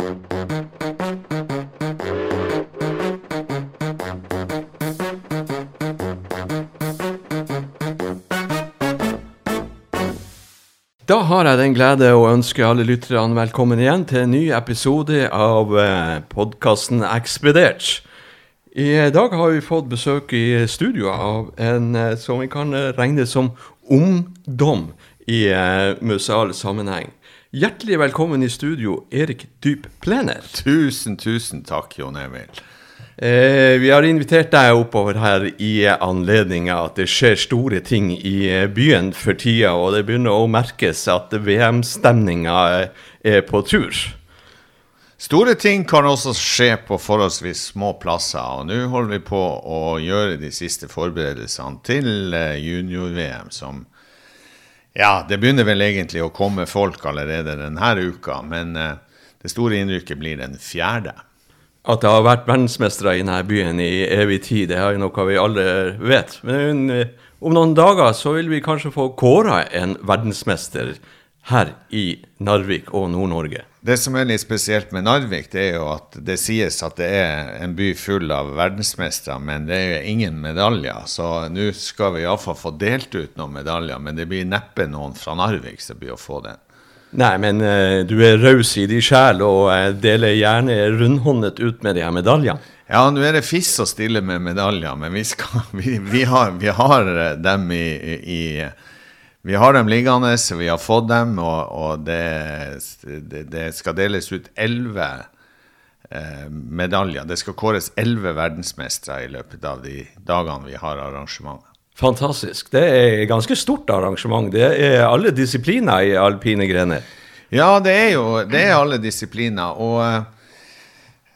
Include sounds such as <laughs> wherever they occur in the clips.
Da har jeg den glede å ønske alle lytterne velkommen igjen til en ny episode av eh, podkasten Ekspedert. I dag har vi fått besøk i studio av en eh, som vi kan eh, regne som ungdom i museal sammenheng. Hjertelig velkommen i studio, Erik Dyp Plener. Tusen, tusen takk, Jon Emil. Eh, vi har invitert deg oppover her i anledning av at det skjer store ting i eh, byen for tida, og det begynner å merkes at VM-stemninga er på tur. Store ting kan også skje på forholdsvis små plasser, og nå holder vi på å gjøre de siste forberedelsene til eh, junior-VM, som Ja, det begynner vel egentlig å komme folk allerede denne uka, men det store innrykket blir den fjerde. At det har vært verdensmestere i denne byen i evig tid, det er noe vi alle vet. Men eh, om noen dager så vil vi kanskje få kåra en verdensmester her i Narvik og Nord-Norge. Det som er litt spesielt med Narvik, det er jo at det sies at det er en by full av verdensmestere, men det er jo ingen medaljer. Så nå skal vi iallfall få delt ut noen medaljer, men det blir neppe noen fra Narvik som blir å få den. Nei, men uh, du er raus i din sjel og uh, deler gjerne rundhåndet ut med de her medaljene. Ja, nå er det fiss å stille med medaljer, men vi, skal, <laughs> vi, vi, har, vi har, eh, dem i, i, Vi har dem liggende, vi har fått dem, og, og det, det, det, skal deles ut elleve eh, medaljer. Det skal kåres elleve verdensmestere i løpet av de dagene vi har arrangementet. Fantastisk. Det er et ganske stort arrangement. Det er alle disipliner i alpine grener. Ja, det er jo det er alle disipliner. Og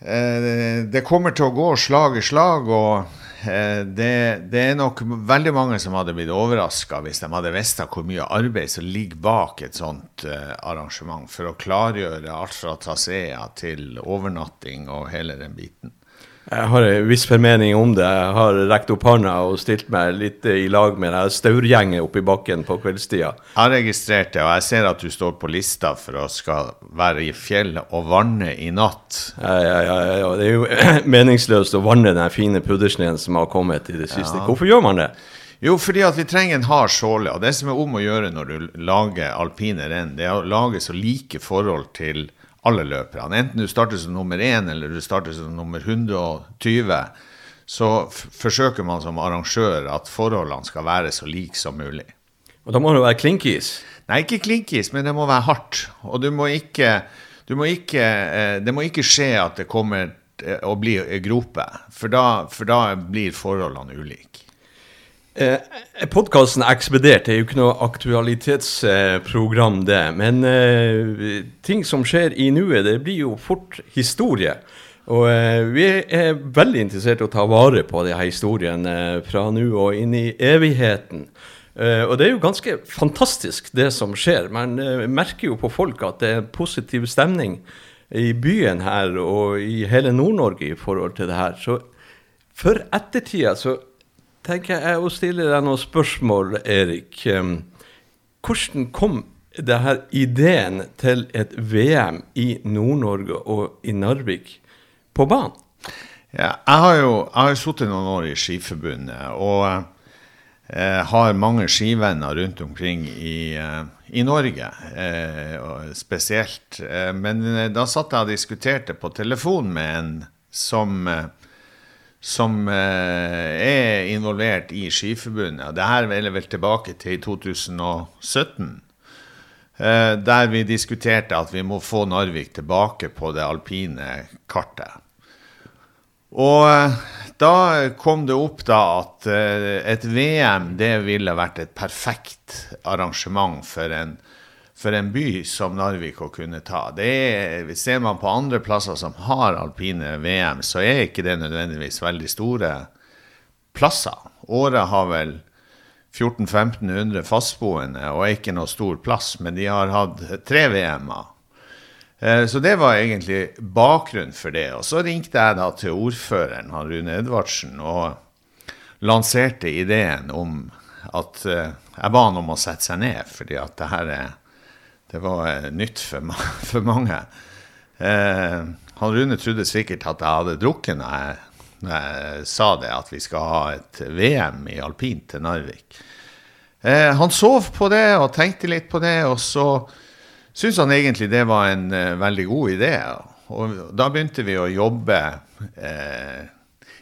eh, det kommer til å gå slag i slag. Og det, det, er nok veldig mange som hadde blitt overraska hvis de hadde visst hvor mye arbeid som ligger bak et sånt eh, arrangement, for å klargjøre alt fra traseer til overnatting og hele den biten. Jeg har en viss formening om det. Jeg har rekt opp hånda og stilt meg litt i lag med den staurgjengen oppe i bakken på kveldstida. Jeg har registrert det, og jeg ser at du står på lista for å skal være i fjellet og vanne i natt. Ja, ja, ja, ja. Det er jo <clears throat> meningsløst å vanne den fine puddersneen som har kommet i det siste. Ja. Hvorfor gjør man det? Jo, fordi at vi trenger en hard såle. Og det som er om å gjøre når du lager alpine renn, det er å lage så like forhold til alle løperne. Enten du starter som nummer én eller du starter som nummer 120, så forsøker man som arrangør at forholdene skal være så like som mulig. Og da må det være klinkis? Nei, ikke klinkis, men det må være hardt. Og du må ikke, du må ikke eh, Det må ikke skje at det kommer eh, å bli grope, for da, for da blir forholdene ulike. Eh, Podkasten Ekspedert er jo ikke noe aktualitetsprogram, det. Men eh, ting som skjer i nuet, det blir jo fort historie. Og eh, vi er veldig interessert i å ta vare på denne historien eh, fra nå og inn i evigheten. Eh, og det er jo ganske fantastisk, det som skjer. Man eh, merker jo på folk at det er positiv stemning i byen her og i hele Nord-Norge i forhold til det her. Så for ettertida så tenker jeg å stille deg noen spørsmål, Erik. Hvordan kom denne ideen til et VM i Nord-Norge og i Narvik på banen? Ja, jeg har jo jeg sittet noen år i Skiforbundet og eh, har mange skivenner rundt omkring i, eh, i Norge, eh, spesielt. Eh, men eh, da satt jeg og diskuterte på telefon med en som eh, som eh, er involvert i Skiforbundet. Det her er vel tilbake til 2017. Eh, der vi diskuterte at vi må få Narvik tilbake på det alpine kartet. Og eh, da kom det opp da at et VM det ville vært et perfekt arrangement for en for en by som Narvik å kunne ta. Det er, ser man på andre plasser som har alpine VM, så er ikke det nødvendigvis veldig store plasser. Året har vel 1400-1500 fastboende og er ikke noe stor plass, men de har hatt tre VM-er. Eh, så det var egentlig bakgrunnen for det. Og så ringte jeg da til ordføreren, han Rune Edvardsen, og lanserte ideen om at eh, jeg ba han om å sette seg ned, fordi at det her er det var eh, nytt for, <laughs> for mange. Eh, han Rune trodde sikkert at jeg hadde drukket når jeg, når jeg sa det, at vi skal ha et VM i alpint til Narvik. Eh, han sov på det og tenkte litt på det, og så syntes han egentlig det var en uh, veldig god idé. Og da begynte vi å jobbe eh,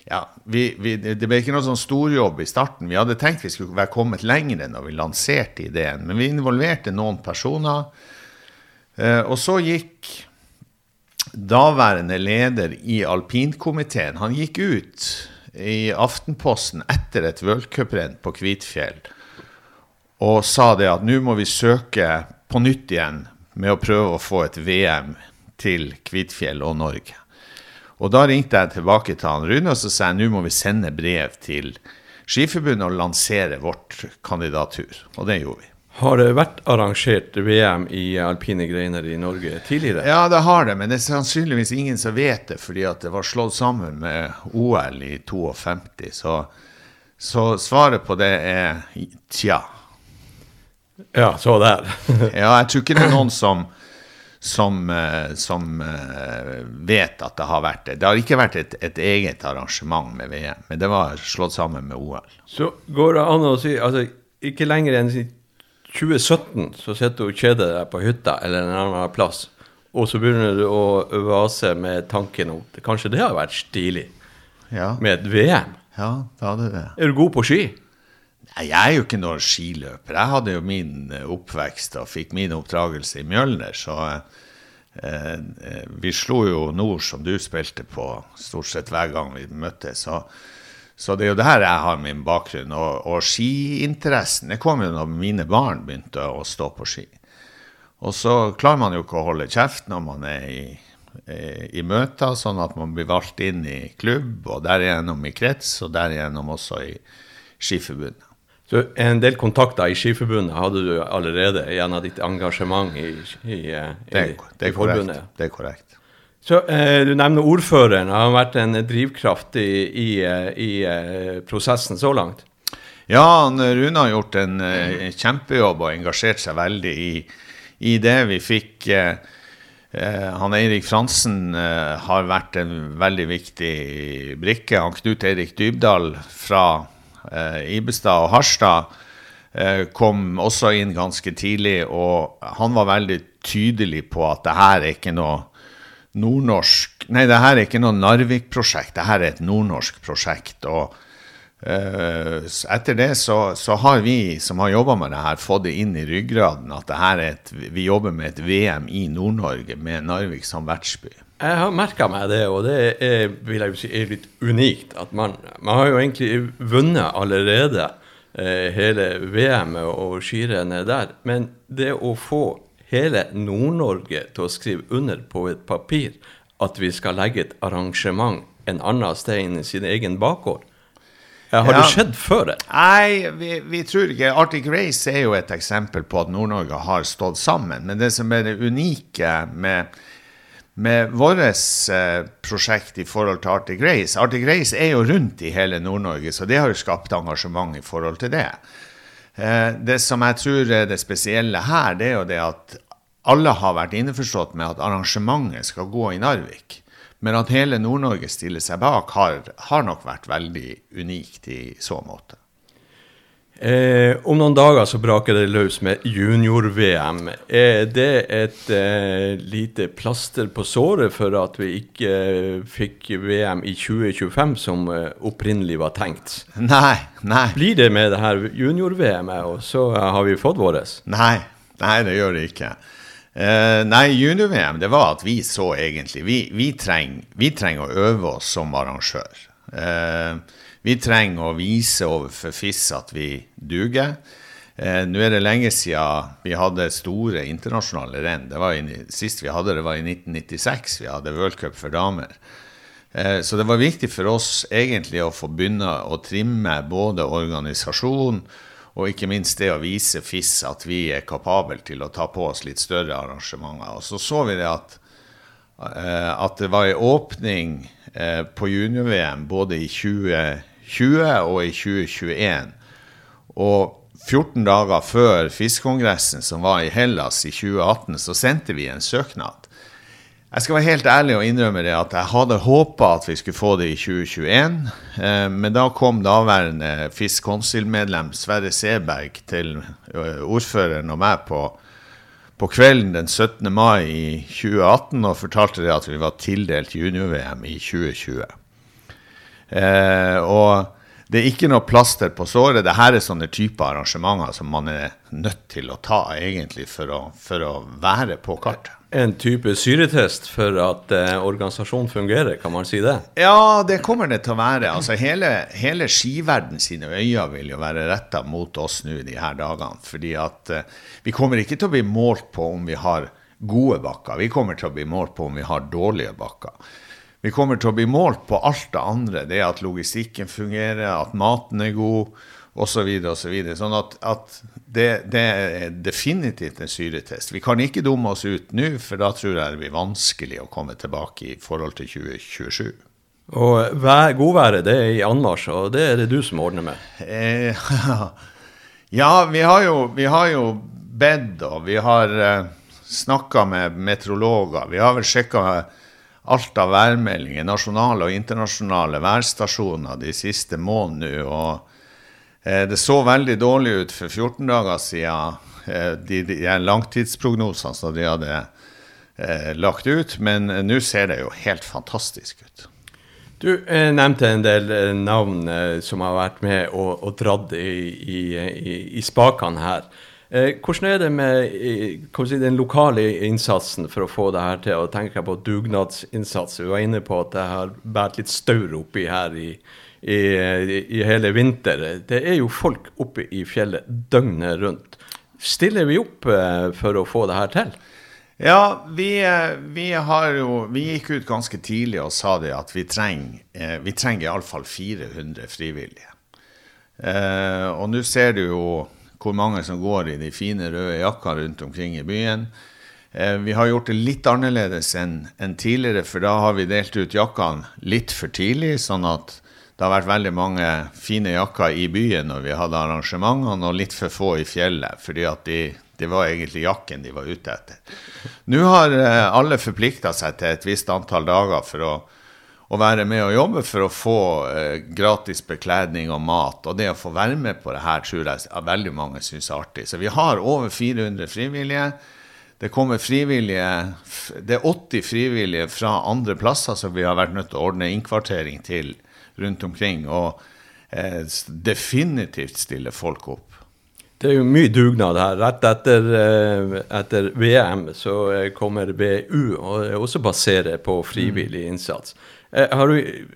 ja, vi, vi, Det ble ikke noe sånn storjobb i starten. Vi hadde tenkt vi skulle være kommet lenger når vi lanserte ideen, men vi involverte noen personer. Eh, og så gikk daværende leder i alpinkomiteen han gikk ut i Aftenposten etter et v-cuprenn på Kvitfjell og sa det at nå må vi søke på nytt igjen med å prøve å få et VM til Kvitfjell og Norge. Og da ringte jeg tilbake til han Rune og så sa jeg nå må vi sende brev til Skiforbundet og lansere vårt kandidatur. Og det gjorde vi. Har det vært arrangert VM i alpine greiner i Norge tidligere? Ja, det har det, men det er sannsynligvis ingen som vet det, fordi at det var slått sammen med OL i 52. Så, så svaret på det er tja. Ja, så der. <laughs> ja, jeg tror ikke det er noen som, som, eh, som uh, vet at det har vært det. Det har ikke vært et, et, eget arrangement med VM, men det var slått sammen med OL. Så går det an å si altså ikke lenger enn 2017 så sitter du og kjeder deg på hytta eller en annen plass, og så begynner du å vase med tanken om kanskje det har vært stilig ja. med et VM. Ja, det hadde det. Er du god på ski? Jeg er jo ikke noen skiløper. Jeg hadde jo min eh, oppvekst og fikk min oppdragelse i Mjølner, så eh, eh, vi slo jo nord, som du spilte på, stort sett hver gang vi møttes. Så så det er jo der jeg har min bakgrunn. Og, og skiinteressen det kom jo når mine barn begynte å stå på ski. Og så klarer man jo ikke å holde kjeft når man er i, i møter, sånn at man blir valgt inn i klubb, og derigjennom i krets, og derigjennom også i Skiforbundet. Så en del kontakter i Skiforbundet hadde du allerede gjennom ditt engasjement i, i, i, det, det i forbundet? Det er korrekt. Så eh, Du nevner ordføreren. Har vært en drivkraft i, i, i eh, prosessen så langt? Ja, Rune har gjort en eh, kjempejobb og engasjert seg veldig i, i det. Vi fikk eh, eh, han Eirik Fransen eh, har vært en veldig viktig brikke. Han Knut Eirik Dybdahl fra Ibestad og Harstad kom også inn ganske tidlig, og han var veldig tydelig på at det her er ikke noe nordnorsk Nei, det her er ikke noe Narvik-prosjekt, det her er et nordnorsk prosjekt. og etter det så, så, har vi som har jobba med det her, fått det inn i ryggraden at et, vi jobber med et VM i Nord-Norge med Narvik som vertsby. Jeg har merka meg det, og det er, vil jeg si, er litt unikt. at Man, man har jo egentlig vunnet allerede eh, hele VM-et og skirennet der. Men det å få hele Nord-Norge til å skrive under på et papir at vi skal legge et arrangement en annen sted enn i sin egen bakgård. Har ja. det skjedd før? det? Nei, vi, vi, tror ikke. Arctic Race er jo et eksempel på at Nord-Norge har stått sammen. Men det som er det unike med, med vårt eh, prosjekt i forhold til Arctic Race Arctic Race er jo rundt i hele Nord-Norge, så det har jo skapt engasjement i forhold til det. Eh, det som jeg tror er det spesielle her, det er jo det at alle har vært innforstått med at arrangementet skal gå i Narvik. Men at hele Nord-Norge stiller seg bak, har, har, nok vært veldig unikt i så måte. Eh, om noen dager så braker det løs med junior-VM. Er det et eh, lite plaster på såret for at vi ikke eh, fikk VM i 2025 som eh, opprinnelig var tenkt? Nei, nei. Blir det med det her junior-VM-et, og så har vi fått vårt? Nei, nei, det gjør det ikke. Eh, nei, junior-VM, det var at vi så egentlig Vi, vi trenger treng å øve oss som arrangør. Uh, vi trenger å vise overfor FIS at vi duger. Uh, Nå er det lenge siden vi hadde store internasjonale renn. Sist vi hadde det, var i 1996. Vi hadde World Cup for damer. Så det var viktig for oss egentlig å få begynne å trimme både organisasjon og ikke minst det å vise FIS at vi er kapable til å ta på oss litt større arrangementer. Og så så vi det at, eh, at det var en åpning eh, på junior-VM både i 2020 og i 2021. Og 14 dager før FIS-kongressen som var i Hellas i 2018, så sendte vi en søknad. Jeg skal være helt ærlig og innrømme det at jeg hadde håpa at vi skulle få det i 2021. Eh, men da kom daværende FIS-konsilmedlem Sverre Seberg til eh, ordføreren og meg på, på kvelden den 17. mai i 2018 og fortalte det at vi var tildelt junior-VM i 2020. Eh, og det er ikke noe plaster på såret. Dette er sånne typer arrangementer som man er nødt til å ta egentlig for å, for å være på kartet. En type syretest for at eh, organisasjonen fungerer, kan man si det? Ja, det kommer det til å være. Altså, hele, hele skiverden sine øyne vil jo være retta mot oss nå de her dagene. Fordi at eh, vi kommer ikke til å bli målt på om vi har gode bakker. Vi kommer til å bli målt på om vi har dårlige bakker. Vi kommer til å bli målt på alt det andre. Det at logistikken fungerer, at maten er god osv. Så så sånn at, at det, det, er definitivt en syretest. Vi kan ikke dumme oss ut nå, for da tror jeg det blir vanskelig å komme tilbake i forhold til 2027. Og godværet det er i anmarsj, og det er det du som ordner med? Eh, <laughs> ja, vi har jo, vi har jo bedt, og vi har eh, snakka med meteorologer. Vi har vel sjekka alt av værmeldinger, nasjonale og internasjonale værstasjoner de siste månedene. Og eh, det så veldig dårlig ut for 14 dager siden, eh, de, de, langtidsprognosene som de hadde eh, lagt ut. Men eh, nå ser det jo helt fantastisk ut. Du nevnte en del navn som har vært med og, og dratt i, i, i, i spakene her. Eh, hvordan er det med si, den lokale innsatsen for å få det her til? Og tenker jeg på dugnadsinnsats. Vi var inne på at det har båret litt staur oppi her i, i, i, hele vinter. Det er jo folk oppe i fjellet døgnet rundt. Stiller vi opp eh, for å få det her til? Ja, vi, eh, vi, jo Vi gikk ut ganske tidlig og sa det at vi trenger, eh, vi trenger iallfall 400 frivillige. Eh, og nå ser du jo hvor mange som går i de fine røde jakkene rundt omkring i byen. Eh, vi har gjort det litt annerledes enn en tidligere, for da har vi delt ut jakkene litt for tidlig. sånn at det har vært veldig mange fine jakker i byen når vi hadde arrangementene, og litt for få i fjellet, fordi at de, det var egentlig jakken de var ute etter. Nå har eh, alle forplikta seg til et visst antall dager for å å være med og jobbe for å få eh, gratis bekledning og mat. Og det å få være med på det her tror jeg veldig mange syns er artig. Så vi har over 400 frivillige. Det kommer frivillige, det er 80 frivillige fra andre plasser som vi har vært nødt til å ordne innkvartering til rundt omkring. Og eh, definitivt stille folk opp. Det er jo mye dugnad her. Rett etter, eh, etter VM så eh, kommer BU, og også baserer på frivillig mm. innsats. Eh, har du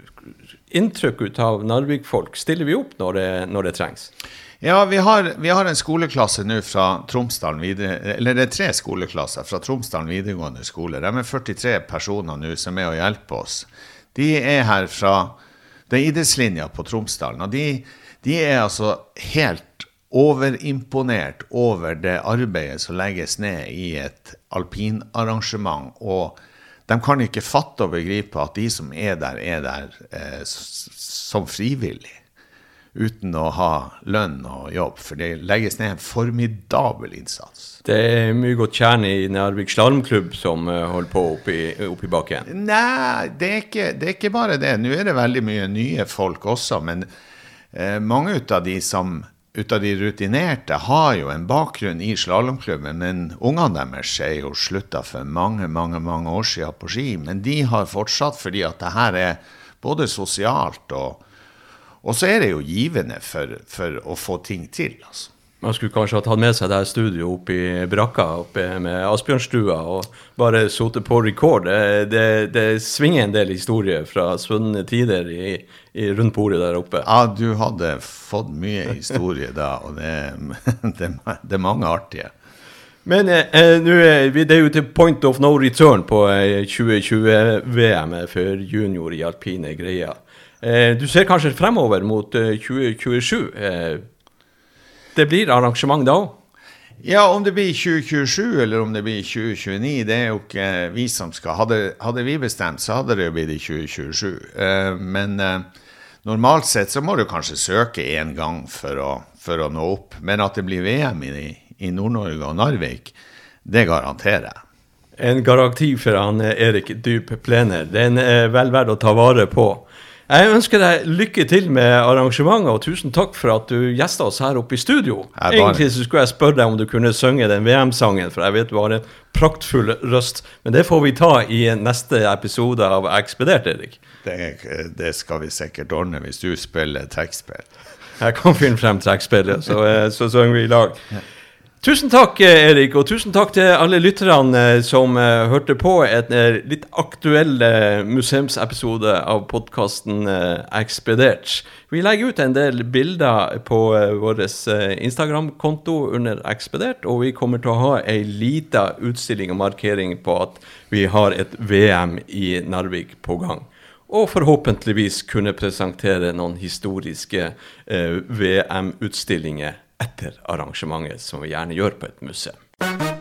inntrykk ut av Narvik-folk? Stiller vi opp når det, når det trengs? Ja, vi har, vi har, en skoleklasse nå fra Tromsdalen videre, eller det er tre skoleklasser fra Tromsdalen videregående skole. De er 43 personer nå som er og hjelper oss. De er her fra det er idrettslinja på Tromsdalen. Og de, de er altså helt overimponert over det arbeidet som legges ned i et alpinarrangement. og de kan ikke fatte og begripe at de som er der, er der eh, som frivillig. Uten å ha lønn og jobb, for det legges ned en formidabel innsats. Det er mye godt kjerne i Nærvik slalåmklubb som uh, holder på oppi, oppi bakken? Nei, det er, ikke, det er, ikke, bare det. Nå er det veldig mye nye folk også, men eh, mange av de som ut av de rutinerte har jo en bakgrunn i slalåmklubben, men ungene deres er jo slutta for mange mange, mange år siden på ski. Men de har fortsatt fordi at det her er både sosialt og Og så er det jo givende for, for å få ting til. altså. Man skulle kanskje ha tatt med seg det her studioet opp i brakka oppe med Asbjørnstua og bare sote på record. Det, det, det, svinger en del historier fra svunne tider i, i rundt bordet der oppe. Ja, du hadde fått mye historie da, og det, <laughs> det, er mange artige. Men eh, eh det er jo til point of no return på eh, 2020-VM for junior i alpine greier. Eh, du ser kanskje fremover mot 2027. Eh, eh, det blir arrangement da òg? Ja, om det blir 2027 eller om det blir 2029, det er jo ikke vi som skal. Hadde, hadde vi bestemt, så hadde det jo blitt i 2027. Uh, men uh, normalt sett så må du kanskje søke én gang for å, for å, nå opp. Men at det blir VM i, i Nord-Norge og Narvik, det garanterer jeg. En garanti for han eh, Erik Dyb Plener. Den er vel verdt å ta vare på. Jeg ønsker deg lykke til med arrangementet, og tusen takk for at du gjesta oss her oppe i studio. bare- Egentlig så skulle jeg spørre deg om du kunne synge den VM-sangen, for jeg vet du har en praktfull røst. Men det får vi ta i neste episode av Ekspedert, Erik. Det, det skal vi sikkert ordne hvis du spiller trekkspill. Jeg kan finne frem trekkspillet, så, eh, så synger vi i lag. Tusen takk, eh, Erik, og tusen takk til alle lytterne eh, som eh, hørte på en litt aktuell museumsepisode av podkasten Ekspedert. Vi legger ut en del bilder på vår Instagram-konto under Ekspedert, og vi kommer til å ha ei lita utstilling og markering på at vi har et VM i Narvik på gang og forhåpentligvis kunne presentere noen historiske eh, VM-utstillinger etter arrangementet, som vi gjerne gjør på et museum.